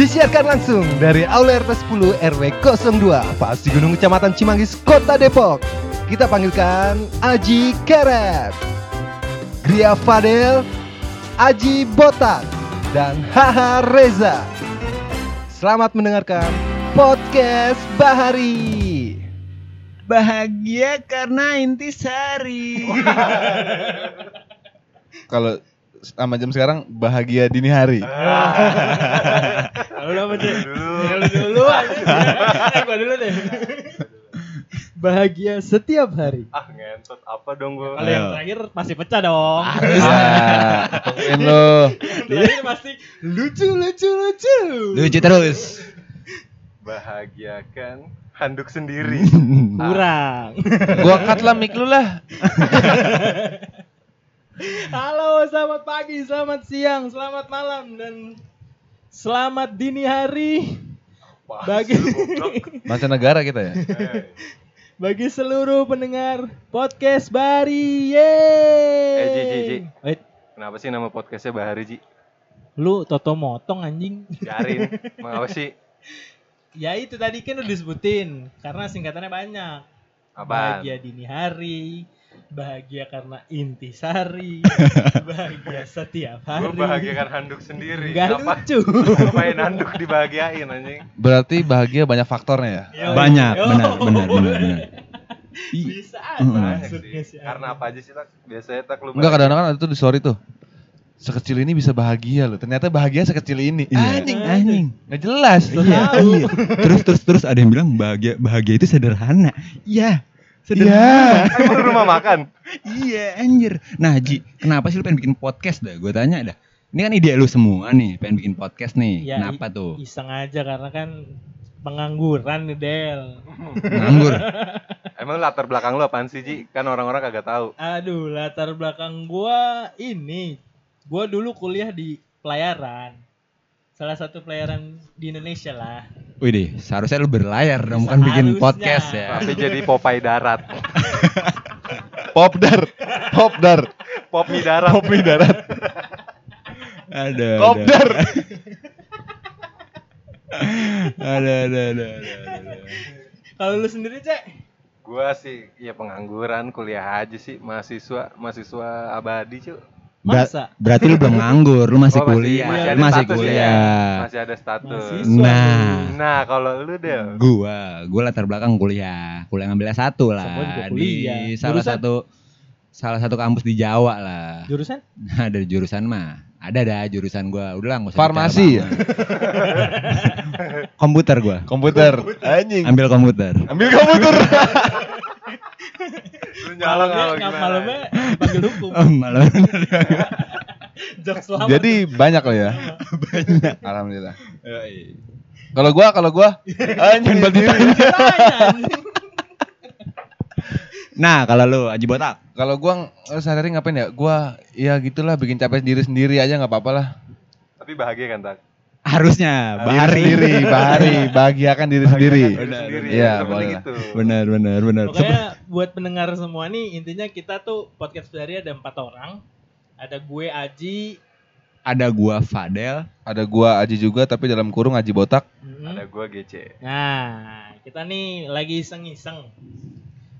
Disiarkan langsung dari Aula RT 10 RW 02 Pasti Gunung Kecamatan Cimanggis, Kota Depok. Kita panggilkan Aji Keret Gria Fadel Aji Botak Dan Haha Reza. Selamat mendengarkan Podcast Bahari. Bahagia karena intisari. Kalau sama jam sekarang bahagia dini hari. Lalu apa sih? Dulu dulu gua dulu deh. Bahagia setiap hari. Ah ngentot apa dong gue Kalau yang terakhir pasti pecah dong. Ya, tungguin lo. Terakhir pasti lucu lucu lucu. Lucu terus. Bahagiakan handuk sendiri Kurang. Gua cut lah mic lu lah. Halo, selamat pagi, selamat siang, selamat malam dan selamat dini hari Bagi- goblok? Mancanegara kita ya. Eh, bagi seluruh pendengar podcast Bari. Eh, Ji, Yeay. Ji, Ji. Wait, Kenapa sih nama podcastnya Bahari Ji? lu toto motong anjing. Biarin Mau apa sih? Ya itu tadi kan udah disebutin karena singkatannya banyak. Apaan? Bahagia dini hari, bahagia karena intisari, bahagia setiap hari. Gue bahagiakan handuk sendiri Gak Apa- lucu. Main handuk dibahagiain anjing Berarti bahagia banyak faktornya ya. Yoi. Banyak, Yo. benar, benar, benar, benar. Bisa aja maksudnya sih sih. Karena apa aja sih tak? Biasanya tak lu Enggak kadang-kadang ada tuh di story tuh. Sekecil ini bisa bahagia loh. Ternyata bahagia sekecil ini. Iya. Anjing, Anjing. Nggak jelas. Iya, iya. Terus terus terus ada yang bilang bahagia bahagia itu sederhana. Iya. Iya. Lu rumah makan? Iya, anjir. Nah, Ji, kenapa sih lu pengen bikin podcast dah? Gue tanya dah. Ini kan ide lu semua nih, pengen bikin podcast nih. Ya, kenapa i- tuh? Iseng aja karena kan pengangguran nih Del. Nganggur. Emang latar belakang lu apaan sih Ji? Kan orang-orang kagak tahu Aduh, latar belakang gua ini. Gua dulu kuliah di pelayaran. Salah satu pelayaran di Indonesia lah. Wih deh, seharusnya lu berlayar dong, bukan bikin podcast ya. Tapi jadi Popeye darat Popdar. Popdar. Pop mie darat Pop mie darat. Ada. Kopdar. Ada, ada, ada, ada, ada. Kalau lu sendiri, Cek? Gua sih ya pengangguran kuliah aja sih mahasiswa mahasiswa abadi cuy Ber- Masa? berarti lu belum nganggur, lu masih Oh, kuliah, masih ada masih status ya? kuliah. masih ada status Mahasiswa. Nah, nah kalau lu Del gua, gua latar belakang kuliah, kuliah ngambil S1 lah di salah Jurusan? satu salah satu kampus di Jawa lah. Jurusan? Nah, dari jurusan mah ada dah jurusan gua. Udah lah, usah Farmasi banget. komputer gua. Komputer. Anjing. Ambil komputer. Ambil komputer. nyala Malamnya, gimana malamnya panggil hukum. Oh, lama. Jadi banyak loh ya. Banyak. Alhamdulillah. Kalau gua, kalau gua anjing anjing. Nah, kalau lu Aji Botak. Kalau gua eh, sehari-hari ngapain ya? Gua ya gitulah bikin capek sendiri sendiri aja nggak apa-apa lah. tapi bahagia kan tak Harusnya Diri Bahari. sendiri, bahari, bahagiakan diri sendiri. Bahagiakan diri Benar, sendiri benar. ya, Iya, boleh. gitu Benar, benar, benar. Pokoknya buat pendengar semua nih intinya kita tuh podcast dari ada empat orang. Ada gue Aji, Ada gua Fadel. Ada gua Aji juga tapi dalam kurung Aji botak. mm, ada gua GC Nah, kita nih lagi iseng-iseng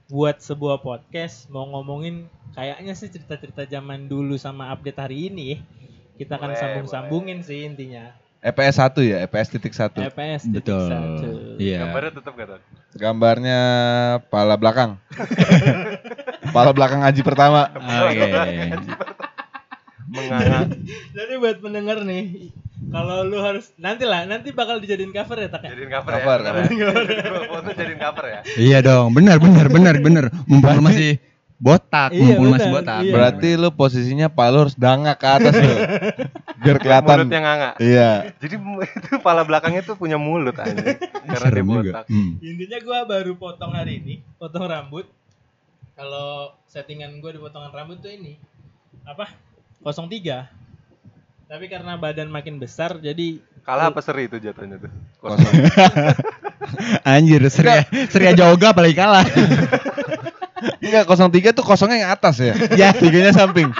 buat sebuah podcast mau ngomongin kayaknya sih cerita-cerita zaman dulu sama update hari ini ya. Kita akan Boleh, sambung-sambungin sih intinya. EPS 1 ya, EPS titik 1. EPS titik Betul. satu. Iya. gambarnya tetap gak Gambarnya pala belakang. pala belakang Aji pertama. Oke. menganga Jadi buat pendengar nih, kalau lu harus nanti lah, nanti bakal dijadiin cover ya tak ya? jadiin cover, Cover, ya cover. Gua foto jadiin cover ya Iya dong, benar, benar, benar, benar. Mumpung masih botak, Iya, mumpung masih botak. iya. Berarti lu posisinya pala lu harus dangak ke atas lu. Biar kelihatan. mulutnya nganga Iya. jadi itu pala belakangnya tuh punya mulut aja karena dia Serem botak Hmm. Intinya gua baru potong hari ini, potong rambut. Kalau settingan gua di potongan rambut tuh ini apa? 03. Tapi karena badan makin besar jadi kalah apa seri itu jatuhnya tuh Kosong. Anjir, Surya, Surya Joga apalagi kalah. Enggak, 03 tuh kosongnya yang atas ya. Ya, tiganya samping.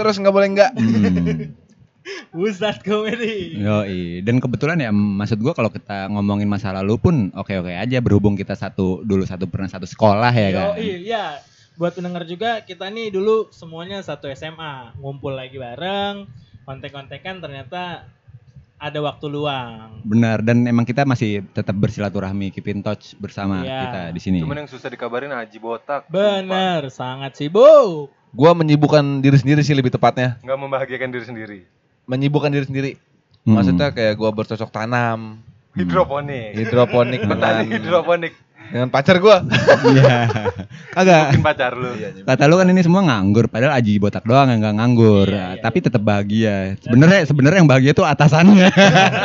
Terus nggak boleh enggak. Hmm. Pusat komedi. Yoi. Dan kebetulan ya maksud gua kalau kita ngomongin masa lalu pun oke-oke aja berhubung kita satu dulu satu pernah satu sekolah ya kan. Yoi, iya. Buat pendengar juga kita nih dulu semuanya satu SMA, ngumpul lagi bareng, kontek-kontekan ternyata ada waktu luang. Benar dan emang kita masih tetap bersilaturahmi keep in touch bersama Iya. kita di sini. Cuman yang susah dikabarin Haji Botak. Bener, sangat sibuk. Gua menyibukkan diri sendiri sih lebih tepatnya. Nggak membahagiakan diri sendiri. Menyibukkan diri sendiri. Hmm. Maksudnya kayak gua bercocok tanam, Hidroponik. hidroponik Petani hidroponik. Dengan pacar gua. Iya. Kagak. Mungkin pacar lu. Kata lu kan ini semua nganggur, padahal Aji botak doang yang nggak nganggur, Iya, iya, tapi tetap bahagia. Sebenarnya sebenarnya yang bahagia tuh atasannya.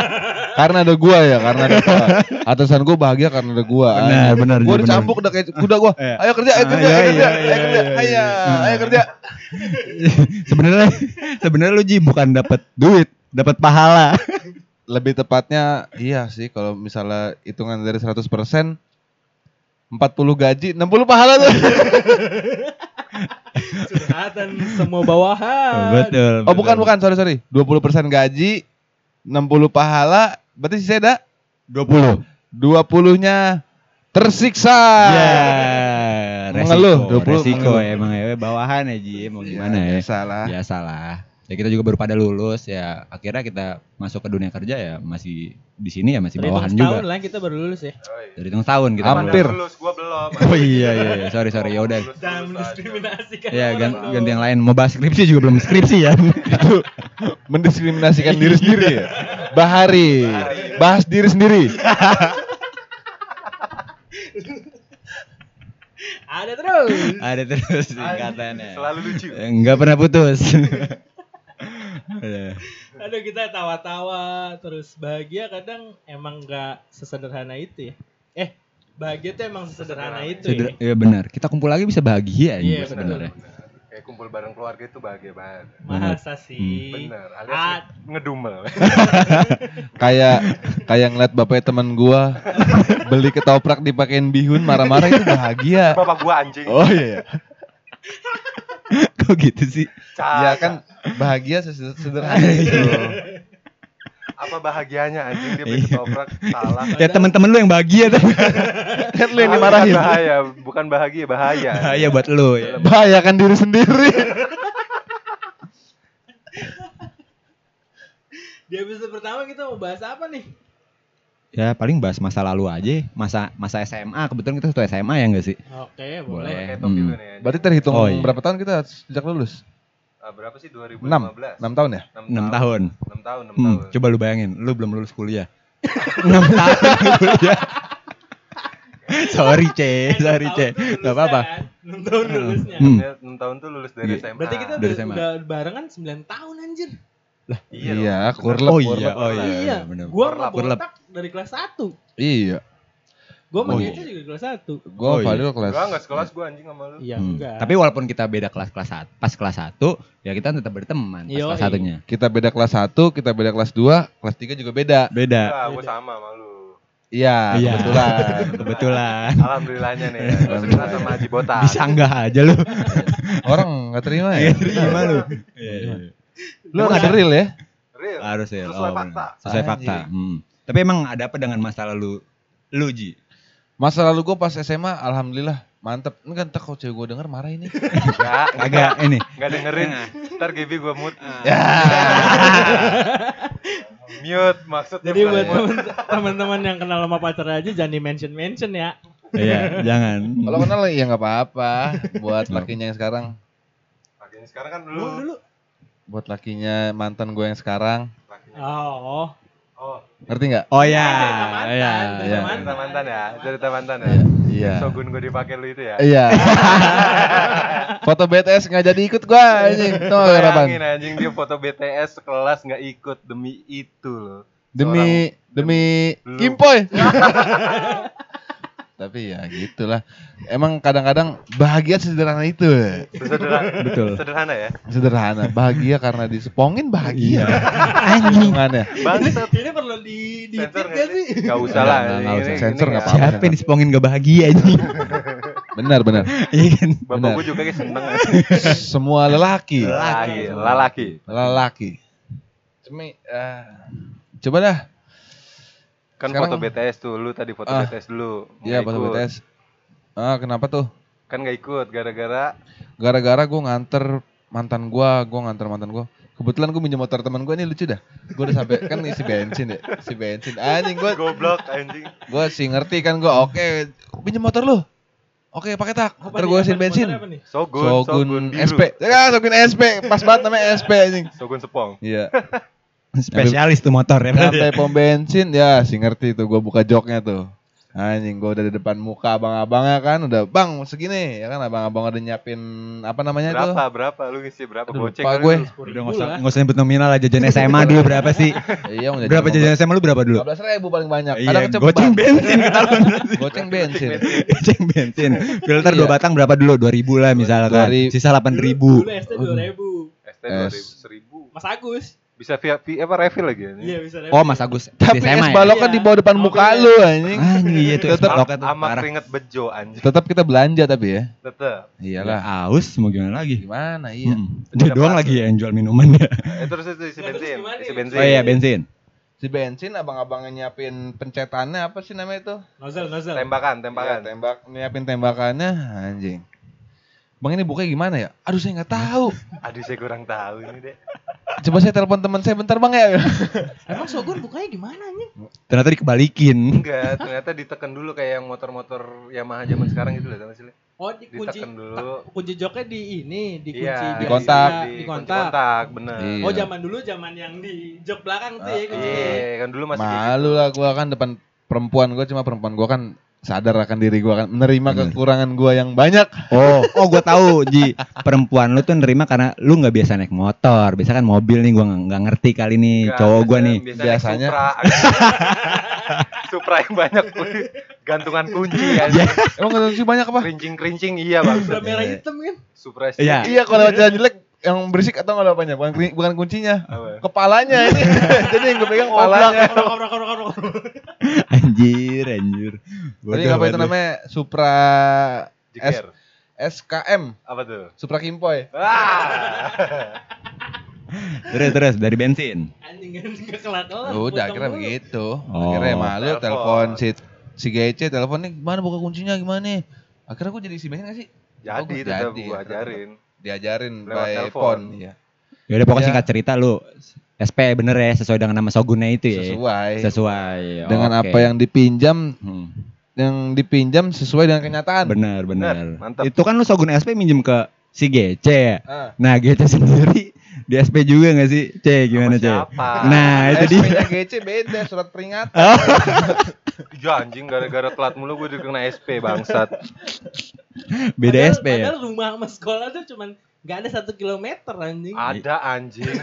karena ada gua ya, karena ada gua. Atasan gua bahagia karena ada gua. Benar, benar, Gua dicambuk udah kayak kuda gua. Iya. Ayo kerja, ayo Ah, kerja, iya, ayo kerja, iya, ayo iya, kerja. iya, Ayo, iya. ayo kerja. sebenarnya sebenarnya lu Ji bukan dapat duit, dapat pahala. Lebih tepatnya iya sih kalau misalnya hitungan dari 100% 40 gaji, 60 pahala tuh. Curhatan semua bawahan. betul. Oh bukan bukan, sorry sorry. 20% gaji, 60 pahala, berarti sisa ada 20. 20-nya tersiksa. Ya, resiko, Mengeluh, 20 resiko mengeluh. emang ya bawahan ya Ji, mau gimana ya? Salah. Biasalah. Ya kita juga baru pada lulus ya. Akhirnya kita masuk ke dunia kerja ya masih di sini ya masih bawahan setahun juga. lah kita baru lulus ya. Dari tahun tahun kita Hampir. lulus. Gua belum. Oh iya iya, iya. sorry sorry ya udah. Jangan mendiskriminasikan Ya ganti, ganti yang lain. Mau bahas skripsi juga belum skripsi ya. Mendiskriminasikan diri sendiri ya. Bahari. Bahas diri sendiri. Ada terus. Ada terus singkatannya. Selalu lucu. Enggak pernah putus. Ada. Aduh kita tawa-tawa terus bahagia kadang emang nggak sesederhana itu ya. Eh bahagia tuh emang sesederhana itu ya. Seder- Iya benar. Kita kumpul lagi bisa bahagia Iya, ya sebenarnya. Benar. Kayak kumpul bareng keluarga itu bahagia banget. Masa sih? Bener, Ah, alias ngedumel. Kayak kayak ngeliat bapaknya teman gua beli ketoprak dipakein bihun marah-marah itu bahagia. Bapak gua anjing. Oh iya. Kok gitu sih? Ya Caca. kan bahagia seseder- sederhana itu. Apa bahagianya anjing dia beli ketoprak salah. Ya teman-teman lu yang bahagia tuh. Kan lu yang Bukan dimarahin. Bahaya, bukan bahagia, bahaya. Bahaya buat lu ya. Bahayakan diri sendiri. Di episode pertama kita mau bahas apa nih? Ya paling bahas masa lalu aja, masa masa SMA. Kebetulan kita satu SMA ya enggak sih? Oke Boleh. boleh. Hmm. nih. Berarti terhitung Oh, iya. berapa tahun kita sejak lulus? Ah, berapa sih 2015? 6. 6 tahun ya? 6 tahun. 6 tahun, 6 Hmm, tahun. coba lu bayangin, lu belum lulus kuliah. 6 tahun kuliah. sorry, Ce. Sorry, Ce. Enggak apa-apa. 6 tahun lulusnya. Hmm. Dia 6 tahun tuh lulus dari Iya. SMA. Berarti kita Dari udah, SMA. udah barengan 9 tahun anjir. Iya, Iya, dong. kurlep. Oh kurlep. iya, oh iya. iya, bener. gua Kurlap, kurlap. botak dari kelas 1. Iya. Gua sama Oh, iya. juga kelas 1. Gua Oh, iya. Fadil kelas. Gua enggak sekelas gua anjing sama lu. Iya, Hmm. enggak. Tapi walaupun kita beda kelas kelas satu, pas kelas 1, ya kita tetap berteman pas Yoi. kelas satunya. Kita beda kelas 1, kita beda kelas 2, kelas 3 juga beda. Beda. Enggak, gua Beda. sama sama lu. Iya, Iya. kebetulan. Kebetulan. Alhamdulillahnya nih. ya. Sekelas sama Haji Botak. Bisa enggak aja lu. Orang nggak terima ya? Iya, terima lu. Iya, iya. Lu nggak real ya? Real. Harus ya. Sesuai oh, fakta. Sesuai fakta. Hmm. Tapi emang ada apa dengan masa lalu lu Ji? Masa lalu gue pas SMA, alhamdulillah mantep. Ini kan kalau cewek gue denger marah ini. Enggak, Agak ini. enggak dengerin. Ntar GB gua mute. ya. Mute maksudnya. Jadi buat teman-teman yang kenal sama pacar aja jangan di mention mention ya. Iya, jangan. Kalau kenal ya nggak apa-apa. Buat lakinya yang sekarang, Makanya sekarang kan Lu lu. dulu. Buat lakinya mantan gue yang sekarang, Lakinya. Oh, Oh, ngerti nggak? Oh ya, iya, cerita iya. mantan. cerita mantan ya, cerita mantan ya. Iya. Shogun gua dipakai lu itu ya. Iya. Foto BTS nggak jadi ikut gue anjing. Tuh. Bayangin anjing dia foto BTS sekelas nggak ikut demi itu loh. Demi demi Lu. Kimpoy. Tapi ya gitulah. Emang kadang-kadang bahagia sederhana itu. Sederhana, Betul. sederhana ya. Sederhana. Bahagia karena disepongin bahagia. Anjing. Hubungannya. Bangsat. ini perlu di di Sensor gak sih? Gak usah lah. Nggak, ini- usah. ini- Sensor ini nggak apa-apa. Siapa yang dispongin gak bahagia anjing? Benar benar. Iya kan? Bapak gue juga kayak seneng. Semua lelaki. Lelaki, lelaki. Lelaki. Cumi, eh, coba dah. Kan Sekarang- foto BTS tuh, lu tadi foto Ah. BTS dulu. Iya, ikut. BTS. Ah, kenapa tuh? Kan gak ikut gara-gara Gara-gara gue nganter mantan gua, gua nganter mantan gua. Kebetulan gue minjem motor teman gue ini lucu dah. Gue udah sampai kan isi bensin ya, isi bensin. Anjing gue, goblok anjing. gue sih ngerti kan gue. Oke, pinjem motor lu. Oke, pakai tak. Ntar gue nih? bensin. Sogun, Sogun biru. SP. Ya, Sogun SP. Pas banget namanya SP anjing. Sogun Sepong. Iya. Spesialis tuh motor ya. Sampai pom bensin ya, sih ngerti tuh. Gue buka joknya tuh. Anjing, gue udah di depan muka abang-abangnya kan, udah bang segini ya kan abang-abang udah nyiapin apa namanya Berapa, tuh? berapa? Lu ngisi berapa? Aduh, Goceng kali gue. Udah nggak usah nggak usah nyebut nominal lah jajan SMA dulu berapa sih? Iya, udah Berapa jajan SMA lu berapa dulu? 15 ribu paling banyak. Iya, Kadang goceng bensin ketahuan. Goceng bensin. Goceng bensin. Filter Iya. dua batang berapa dulu? 2000 lah misalkan. 2000. Sisa 8000. Dulu ST 2000. ST 2000, S. 1000. Mas Agus. Bisa via, via apa refill lagi anjing? Iya bisa. Oh, Mas Agus. Tapi SMA es ya? balok kan Iya. di bawah depan muka lu anjing. Anjing iya tuh. Baloknya tuh Sama keringet bejo anjing. Tetap kita belanja tapi ya. Tetep. Iyalah. Ya, aus mau gimana lagi? Gimana iya. Hmm. Dia doang lagi ya yang jual minuman ya. Eh, terus itu isi Nah, bensin. Isi bensin. Oh iya bensin. Si bensin abang-abangnya nyiapin pencetannya apa sih namanya itu? Nozzle, nozzle. Tembakan, Iya, tembakan. tembak nyiapin tembakannya anjing. Bang ini bukanya gimana ya? Aduh saya nggak tahu. Aduh saya kurang tahu ini deh. Coba saya telepon teman saya bentar bang ya. Emang Shogun bukanya gimana anjing? Ternyata dikebalikin. Enggak, ternyata ditekan dulu kayak yang motor-motor Yamaha zaman sekarang gitu loh, gak sih? Oh, di kunci Ditekan dulu. kunci joknya di ini, di kunci Iya, Di kontak. Di, di kunci kontak. kontak, bener. Iya. Oh, zaman dulu zaman yang di jok belakang tuh ya kunci. Iya, kan dulu masih Malu gitu. lah gua kan depan perempuan gua cuma perempuan gua kan sadar akan diri gua kan menerima Bener. kekurangan gua yang banyak. Oh, oh gue tahu Ji. Perempuan lu tuh nerima karena lu nggak biasa naik motor. Biasa kan mobil nih gua nggak ngerti kali nih Enggak, cowok gua biasanya- nih. biasanya, Biasanya- Supra. Supra yang banyak gantungan kunci kan. Emang nggak sih banyak apa? Kerincing-kerincing iya bang. Udah merah hitam kan? Supra Iya. Iya kalau jalan jelek yang berisik atau nggak apanya? Bukan bukan kuncinya. Apa? Kepalanya ini. Jadi yang gue pegang Oh, kepalanya. Anjir, anjir. Tadi apa itu namanya? Supra Jiker. SKM, Apa tuh? Supra Kimpoy. Ah. Terus terus dari bensin. Anjing. Udah mulu. begitu. Oh. Akhirnya malu Telepon. telepon si si GC telepon nih gimana buka kuncinya gimana nih? Akhirnya gue jadi isi bensin gak sih? Jadi Oh, gua tetap ya. ajarin. Diajarin Lewat by telepon. phone. Iya. Ya udah pokoknya Ya. singkat cerita lu SP bener ya sesuai dengan nama Shogunnya itu ya. Sesuai. Sesuai. Dengan Oke. apa yang dipinjam Hmm, yang dipinjam sesuai dengan kenyataan. bener bener. Bener, mantap. Itu kan lu Shogun SP minjem ke si GC ya. Ah. Nah GC sendiri di SP juga gak sih? C gimana C? siapa? Nah itu dia. SP-nya GC beda surat peringatan. Ya anjing gara-gara telat mulu gue dikena SP bangsat. Beda Padahal- SP ya. Padahal rumah sama sekolah tuh cuman gak ada satu kilometer anjing. Ada anjing.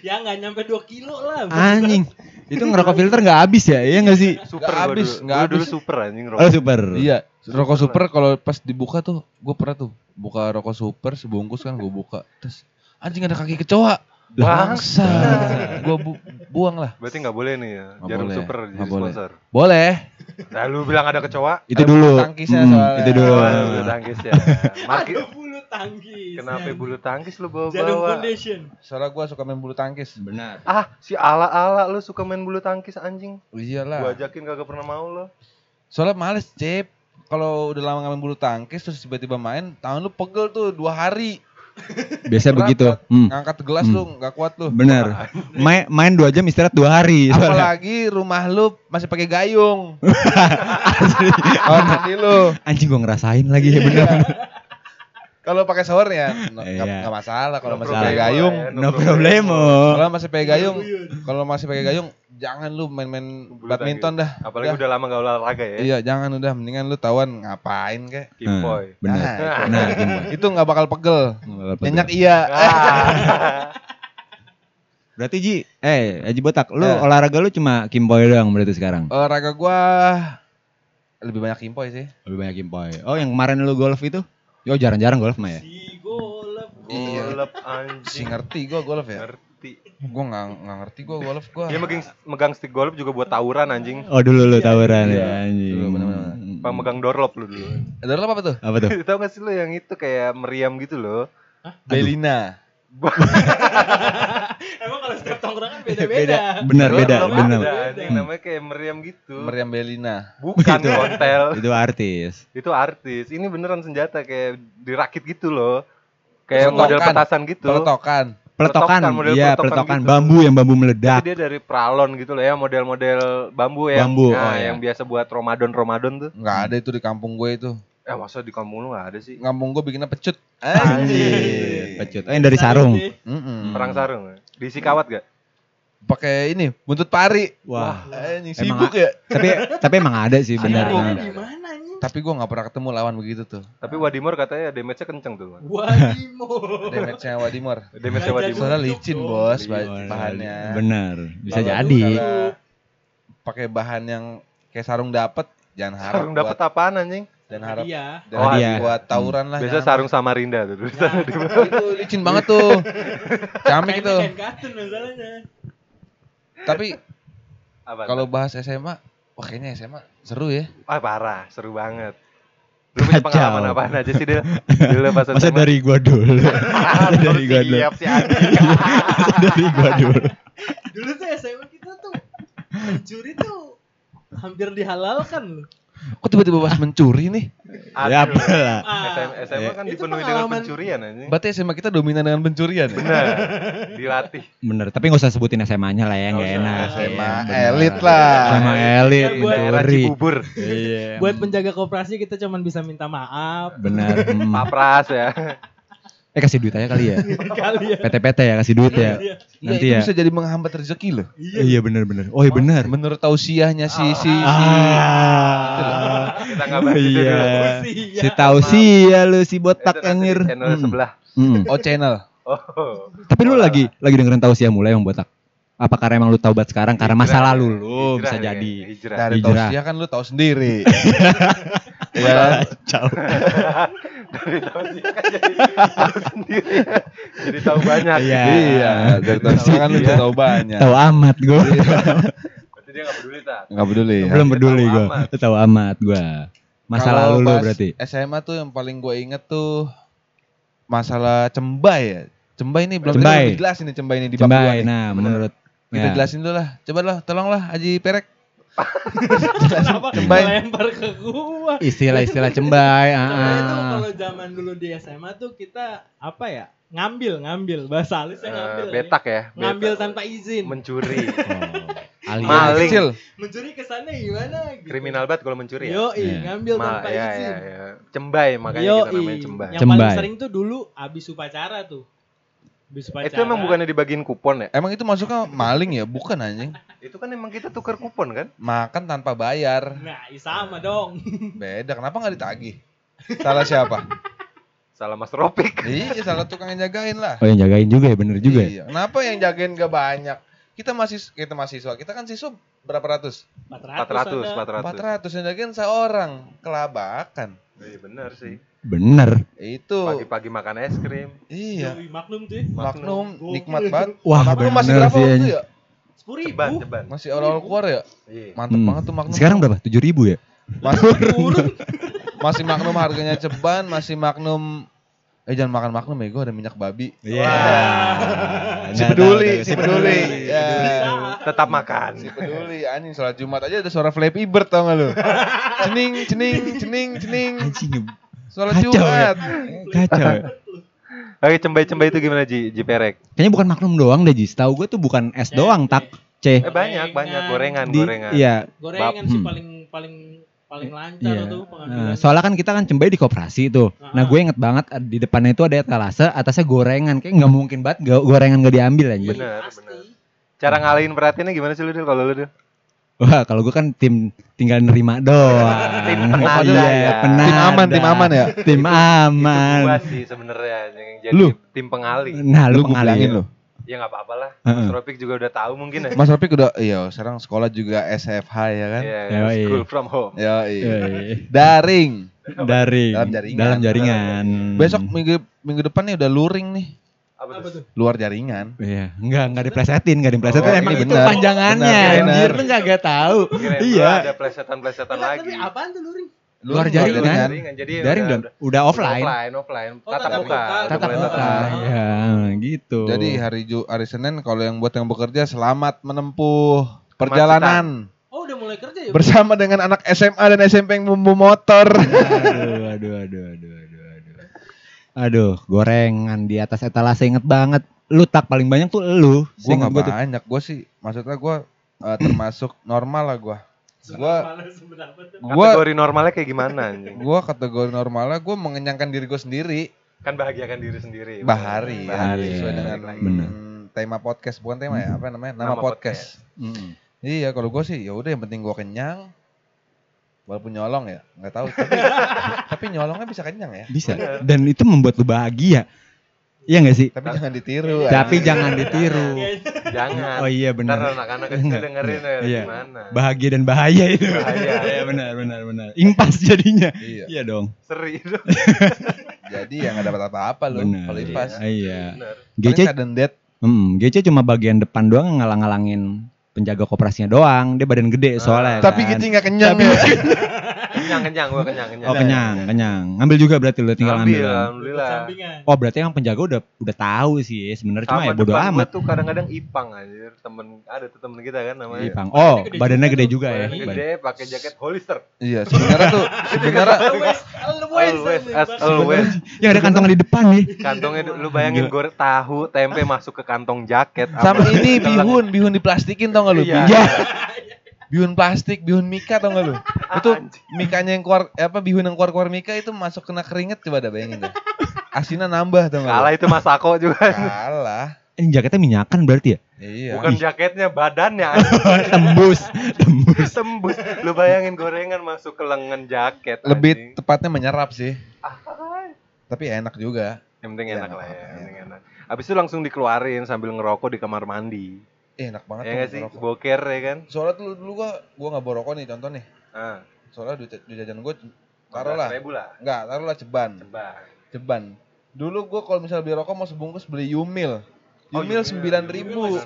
Ya nggak nyampe 2 kilo lah. Anjing. Itu ngerokok filter gak habis ya? Iya gak sih? Super Nggak gua habis, dulu. nggak dulu habis. super anjing Oh rokok. super. Iya, rokok super kalau pas dibuka tuh, gue pernah tuh buka rokok super sebungkus kan gue buka, terus anjing ada kaki kecoa, bangsa, gue bu- buang lah. Berarti nggak boleh nih ya. Nggak Jarum boleh, super jadi boleh. sponsor. Boleh, Nah lu bilang ada kecoa. Itu dulu. bulu tangkisnya Hmm, soalnya. itu dulu. Bulu tangkis ya. Marki, Ada bulu tangkis. kenapa anjing. bulu tangkis lu Jarum bawa-bawa? foundation. soalnya gue suka main bulu tangkis. Benar. Ah, si ala-ala lu suka main bulu tangkis anjing. Gua Iyalah. ajakin kagak pernah mau lo. Soalnya males cep, kalau udah lama nggak main bulu tangkis terus tiba-tiba main, tangan lu pegel tuh dua hari. Biasa Berat, begitu. Hmm. Ngangkat gelas Hmm. lu nggak kuat lu. Bener. Main main dua jam istirahat dua hari. soalnya. Apalagi rumah lu masih pakai gayung. Kamar mandi lu. Anjing gua ngerasain lagi ya bener. Kalau pakai shower ya nggak Iya. nggak masalah kalau No masih pakai gayung. ya, No problemo. Kalau masih pakai gayung, kalau masih pakai gayung jangan lu main-main badminton dah. Apalagi Udah. udah lama gak olahraga ya. Iya, jangan udah mendingan lu tawan ngapain kek. Kimboy. Bener. Nah, Bener. Kim. Itu nggak bakal pegel. Nyenyak. Iya. Ah. Berarti Ji, eh Haji Botak, lu Ya. olahraga lu cuma kimpoy doang berarti sekarang? Olahraga gua lebih banyak kimpoy sih. Lebih banyak kimpoy. Oh, yang kemarin lu golf itu? Yo jarang-jarang golf mah ya. Si golep. Iya. Golep Si anjing. ngerti gua golf ya. Ngerti. Gua nggak nggak ngerti gua golf gua. Dia megang megang stick golf juga buat tawuran anjing. Oh, dulu lu tawuran Iya. ya anjing. Dulu, bener-bener. pemegang dorlop lu dulu. Ada apa tuh? Apa tuh? Tahu gak sih lu yang itu kayak meriam gitu loh. Belina. Emang kalau setiap tongkrongan beda-beda. Benar beda, benar. ada, anjing, namanya kayak meriam gitu. Meriam Belina. Bukan kontel. Itu artis. itu artis. Ini beneran senjata kayak dirakit gitu loh. Kayak model petasan gitu. Peletokan. Peletokan, iya peletokan peletokan gitu. bambu yang bambu meledak. dia dari pralon gitu loh ya, model-model bambu yang Bambu, nah, oh, iya. yang biasa buat Ramadan-Ramadan tuh. Enggak ada itu di kampung gue itu. Eh masa di kampung lu gak ada sih? Kampung gue bikinnya pecut. Anjir. Pecut. Oh, yang dari sarung. Mm-mm. Perang sarung. Diisi kawat gak? Pakai ini, buntut pari. Wah. Anjing Emang sibuk ya. tapi tapi emang ada sih benar. Sibuknya di mana anjing? Tapi gue nggak pernah ketemu lawan begitu tuh. Tapi Wadimor katanya damage-nya kenceng tuh. Man. Wadimo. Damage-nya Wadimor. Damage-nya Wadimor. Soalnya licin bos Iya, bah- bahannya. Benar, bisa jadi. Pakai bahan yang kayak sarung dapet, jangan harap Sarung dapat buat, apaan anjing? Dan harap Iya. dan Oh, iya. buat tawuran lah. Biasa jangan. sarung Samarinda tuh. itu licin banget tuh. Camik itu. Tapi Apa? kalau bahas SMA, wah kayaknya SMA seru ya. ah parah, seru banget. Lu punya pengalaman apaan aja sih Del? Dulu pas Masa SMA? dari gua dulu. Dari gua dulu. siap dari gua dulu. Dulu tuh SMA kita tuh mencuri tuh hampir dihalalkan loh. Kok tiba-tiba bahas mencuri nih? Ya apalah. SMA, SMA Ya. kan Itu dipenuhi dengan pencurian anjing. Berarti SMA kita dominan dengan pencurian ya? Benar. Dilatih. Bener, tapi nggak usah sebutin SMA-nya lah ya, usah. enak. SMA Iya, elit lah. SMA elit, buat- Daerah mencuri. Cibubur. Iya. Buat penjaga koperasi kita cuman bisa minta maaf Benar. hmm. Papras ya. Eh kasih duit aja kali ya. kali ya. PT-PT ya kasih duit ya. Iya. Iya, Nanti itu ya. bisa jadi menghambat rezeki loh. Iya benar benar. Oh iya benar. Menurut tausiahnya si si si Ah. Kita nggak bahas itu Iya. dulu. Iya. Si ya lu si botak nanti anjir. channel Hmm. sebelah. Hmm. Oh channel. Oh. Tapi lu lagi lagi dengerin tahu sih mulai yang botak. Apa karena emang lu taubat sekarang karena masa lalu lu bisa jadi. Hijrah. Dari tausiah kan lu tahu sendiri. Iya kan? Kacau. Dari tahu sih kan jadi tahu sendiri. Jadi tahu banyak. Iya. Iya, dari tausiah kan lu Iya. tahu banyak. Tahu amat gua. Berarti dia nggak peduli tak? Enggak peduli. ya. Belum peduli tahu gua. amat. Tahu amat gua. Masa lalu lu berarti. SMA tuh yang paling gue inget tuh masalah cembai ya. Cembai ini belum Cembai. dijelasin nih cembai ini di bab dua Cembai. nih. Nah, menurut Kita ya. jelasin dulu lah. Coba lah, tolonglah Haji Perek. Kenapa Cembai. lempar ke gua? istilah-istilah cembai. ah, Cembai itu ah. kalau zaman dulu di SMA tuh kita apa ya? Ngambil, ngambil. Bahasa halusnya Eh, ngambil. betak ya. Ngambil betak. tanpa izin. mencuri. Oh, alias. Maling. Kecil. Mencuri kesannya gimana gitu. Kriminal banget kalau mencuri ya. Yo, Iya. ngambil Ma- tanpa ya, izin. ya, ya. Cembai makanya Yo, kita namanya cembai. Yang paling Cembai. sering tuh dulu abis upacara tuh. Itu emang bukannya dibagiin kupon ya? Emang itu masuknya maling ya? Bukan anjing. Itu kan emang kita tukar kupon kan? Makan tanpa bayar. Nah, iya sama dong. Beda. Kenapa nggak ditagih? Salah siapa? Salah Mas Ropik. iya, salah tukang yang jagain lah. Oh yang jagain juga ya bener juga ya. Iya. Kenapa yang jagain gak banyak? Kita masih kita mahasiswa. Kita kan siswa berapa ratus? 400. 400, 400. 400 yang jagain seorang. Kelabakan. Iya bener sih. Bener. Itu. Pagi-pagi makan es krim. Iya. Maklum tuh ya. Magnum Gokil. nikmat banget. Wah Magnum masih berapa sih. waktu ya? Sepuluh ribu. Ceban, ceban. Masih awal-awal keluar ya? Iya. Mantep Hmm. banget tuh Magnum. Sekarang berapa? Tujuh ribu ya? Masih, masih Magnum harganya ceban, masih Magnum Eh jangan makan Magnum ya, gue ada minyak babi. Iya. Si peduli, si peduli. Ya. Tetap makan. Si peduli, anjing sholat Jumat aja ada suara Flappy Bird tau gak lu? Cening, cening, cening, cening. Anjing. Sholat Kacau ya. Jumat. Kacau. ya. Oke, cembai-cembai itu gimana Ji? Ji Perek? Kayaknya bukan Magnum doang deh, Jis. Tahu gue tuh bukan es doang, tak. C. Eh banyak, banyak gorengan, Di, gorengan. iya. Gorengan sih hmm. paling paling paling lancar Iya. tuh Nah, pengambilan. soalnya kan kita kan cembai di koperasi tuh. Nah, Ah. gue inget banget eh, di depannya itu ada etalase, atasnya gorengan. Kayak nggak mungkin banget go- gorengan gak diambil aja. Bener, bener. Cara ngalihin perhatiannya gimana sih lu Dil kalau lu Dil? Wah, kalau gue kan tim tinggal nerima doang. Tim Oh, penada Iya, ya. penada. Tim aman, tim aman ya. Tim Itu aman. gua sih sebenarnya yang jadi Lu? tim pengali. Nah, lu, Lu pengalih. bilangin lu. Ya nggak apa-apa lah. Heeh. Mas Ropik juga udah tahu mungkin ya. Mas Ropik udah, iya sekarang sekolah juga SFH ya kan? Iya, Yoi. school from home. Yo, Eh, Daring. Daring. Dalam jaringan. Dalam jaringan. Besok minggu minggu depan nih udah luring nih, Apa, Apa tuh? luar jaringan. Iya, enggak enggak diplesetin, enggak diplesetin. Oh, Emang ini itu benar. panjangannya. Benar, Anjir, lu enggak tahu. Iya. ada plesetan-plesetan lagi. tapi apaan tuh luring? Lu Luar luar jaringan. jaringan. Jadi Daring udah, dan udah offline. offline, offline. Oh, tatap muka. udah Tatap muka. Ya, gitu. Jadi hari Ju hari Senin kalau yang buat yang bekerja selamat menempuh perjalanan Oh udah mulai kerja ya? bersama dengan anak SMA dan SMP yang membawa motor. aduh, aduh, aduh, aduh. Aduh, gorengan di atas etalase inget banget. Lu tak paling banyak tuh lu. gue nggak gua banyak, gue sih maksudnya gue eh, termasuk normal lah gue. Gue Kategori normalnya kayak gimana gue kategori normalnya gue mengenyangkan diri gue sendiri. Kan bahagiakan diri sendiri. Bahari, ya, Bahari. sesuai dengan Bener. tema podcast bukan tema ya apa namanya nama, Nama podcast. Mm. Iya kalau gue sih ya udah yang penting gue kenyang. Walaupun nyolong ya nggak tahu tapi tapi nyolongnya bisa kenyang ya. Bisa. Dan itu membuat lu bahagia. Iya gak sih? Tapi jangan ditiru. Tapi anjing. jangan ditiru. Jangan. Oh iya Ntar benar. anak-anak kecil Enggak. dengerin ya Iya. gimana. Bahagia dan bahaya itu. Bahaya. Iya benar benar benar. Impas jadinya. Iya. Iya dong. Seri dong. Jadi ya nggak dapat apa-apa lu Benar. kalau impas. Iya. Bener. GC Paling sudden death. Hmm, GC cuma bagian depan doang ngalang-ngalangin penjaga koperasinya doang. Dia badan gede soalnya. Tapi kan. gitu nggak kenyang Tapi- ya. Kenyang kenyang gua kenyang kenyang. Oh kenyang, kenyang. Ngambil juga berarti lu tinggal Ambil, ngambil. kan? alhamdulillah. Oh berarti yang penjaga udah udah tahu sih sebenarnya cuma ya bodo amat. tuh kadang-kadang Ipang anjir, temen ada tuh temen kita kan namanya. Ipang. Oh, Badannya gede badannya juga gede tuh. juga ya. Badan gede, pakai jaket Hollister. Iya sebenarnya tuh sebenarnya Always, always, Always, as always. always. Yang ada kantongnya di depan nih. Kantongnya lu bayangin gue tahu tempe masuk ke kantong jaket. sama ini bihun bihun diplastikin tau gak lu? Iya. Bihun, plastik, bihun mika tau gak lu? Itu mikanya yang keluar apa bihun yang keluar keluar mika itu masuk kena keringet coba dah bayangin dah. Asinnya nambah tau gak? Kalah itu Mas Ako juga. Kalah. Ini jaketnya minyakan berarti ya? Iya. Bukan jaketnya, badannya. tembus, tembus. Tembus. Lu bayangin gorengan masuk ke lengan jaket. Lebih anjing. tepatnya menyerap sih. Tapi enak juga. Yang penting Iya, enak lah ya. iya. Yang penting enak. Habis itu langsung dikeluarin sambil ngerokok di kamar mandi. Eh, enak banget Ya tuh nggak sih? ngerokok. Boker ya kan? Soalnya tuh dulu gua gua nggak bawa rokok nih contoh nih. Ah, Soalnya duit, duit jajan gua taruh lah. Enggak, taruh lah ceban. Coba. Ceban. Dulu gua kalau misalnya beli rokok mau sebungkus beli Yumil. Oh, Yumil sembilan ribu.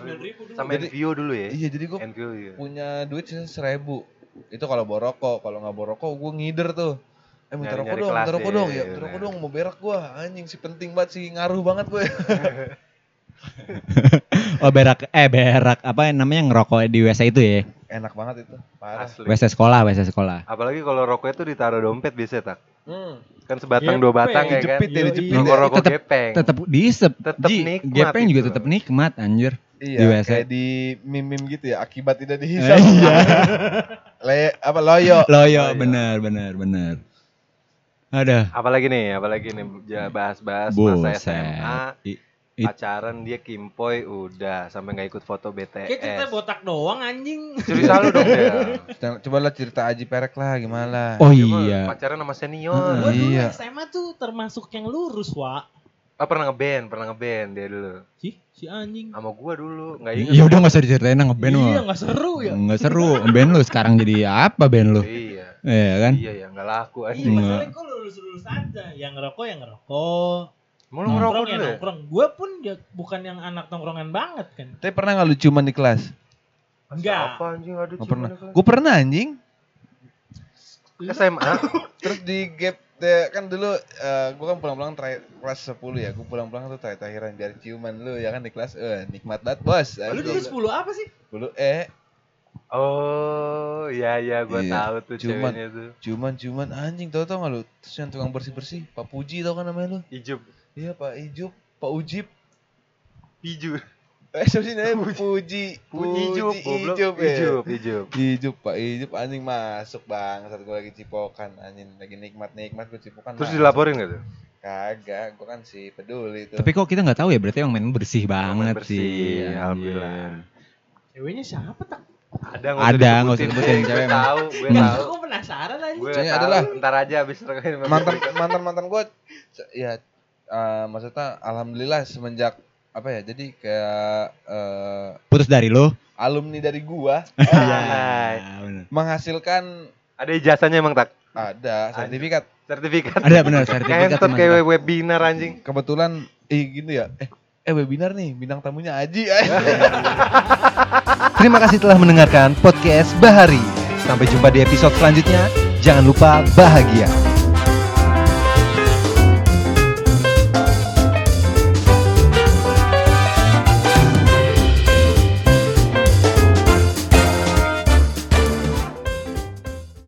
Sama Jadi- Envio dulu ya. Iya, jadi gua Envio iya. punya duit seribu. Itu kalau bawa rokok, kalau nggak bawa rokok gua ngider tuh. Eh minta rokok dong, minta rokok ya, dong, iya, ya minta rokok dong, mau berak gua. Anjing sih penting banget sih, ngaruh banget gue. Oh berak, eh berak apa namanya ngerokok di WC itu ya? Enak banget itu, parah. Asli. WC sekolah, WC sekolah. Apalagi kalau rokoknya tuh ditaruh dompet biasa tak. Hmm. Kan sebatang Gepeng. dua batang ya kan. Dijepit ya, dijepit Rokok ya. rokok Tetep- gepeng. Tetap diisep. Tetep Ji, nikmat Gepeng juga itu. tetap nikmat anjir. Iya, Di WC. kayak di meme-meme gitu ya, akibat tidak Eh, dihisap. iya. Le, apa loyo. Loyo, iya. benar, benar, benar. Ada. Apalagi nih, apalagi nih bahas-bahas masa. SMA, I- pacaran dia kimpoy udah sampai nggak ikut foto Kayak cerita BTS. botak doang anjing. Cerita lu dong ya. Coba lah cerita Aji Perek lah gimana. Oh Cuma iya. Pacaran sama senior. Gua dulu Iya. SMA tuh termasuk yang lurus, Wak. Oh pernah ngeband, pernah ngeband dia dulu. Si, si anjing. Sama gua dulu, nggak ingat. Ya udah nggak usah diceritain lah ngeband Iya, enggak seru ya. Nggak seru. Band lu sekarang jadi apa band lu? Iya. Iya kan? Iya ya, nggak laku Iya, aja. Enggak. masalahnya kok lulus-lulus aja. Yang ngerokok, yang ngerokok. Mau ngerokok Nongkrong ya dulu ya? nongkrong. Gua pun ya bukan yang anak tongkrongan banget kan. Tapi pernah nggak lu ciuman di kelas? Enggak. Apa anjing ada pernah. ciuman di kelas? Gue pernah anjing. SMA. Terus di gap de- kan dulu eh gue kan pulang-pulang terakhir kelas 10 ya. Gue pulang-pulang tuh terakhir-terakhiran biar ciuman lu ya kan di kelas. Eh nikmat banget bos. Lu dulu 10 apa sih? 10 eh Oh, iya iya gua Iya, tahu tuh ciuman. ceweknya tuh. ciuman ciuman anjing tau tau gak lu? Terus yang tukang bersih bersih Pak Puji tau kan namanya lu? Ijup. Iya Pak Ijup, Pak Ujib. Piju. Eh siapa sih namanya? Puji. Ijup, goblok. Ijup ya. Ijup, Ijup. Ijup Pak Ijup anjing masuk bang saat gue lagi cipokan anjing lagi nikmat nikmat gue cipokan Terus masuk. dilaporin gak tuh? kagak gue kan sih peduli tuh Tapi kok kita nggak tahu ya berarti yang main bersih Main banget bersih, sih. alhamdulillah. Ceweknya siapa tak? Ada Ada, nggak usah disebutin, Gue tahu, gue tahu. Aku penasaran aja. Gue Kayaknya tahu. ada lah. Ntar aja abis mantan mantan mantan gue ya eh, maksudnya alhamdulillah semenjak apa ya jadi kayak eh, Putus dari lu? alumni dari gua Iya. benar. menghasilkan Ada ijazahnya emang tak? ada sertifikat Sertifikat. Ada benar sertifikat. Kayak kayak webinar anjing. kebetulan eh gitu ya eh eh webinar nih bintang tamunya Aji Terima kasih telah mendengarkan podcast Bahari. Sampai jumpa di episode selanjutnya. Jangan lupa bahagia.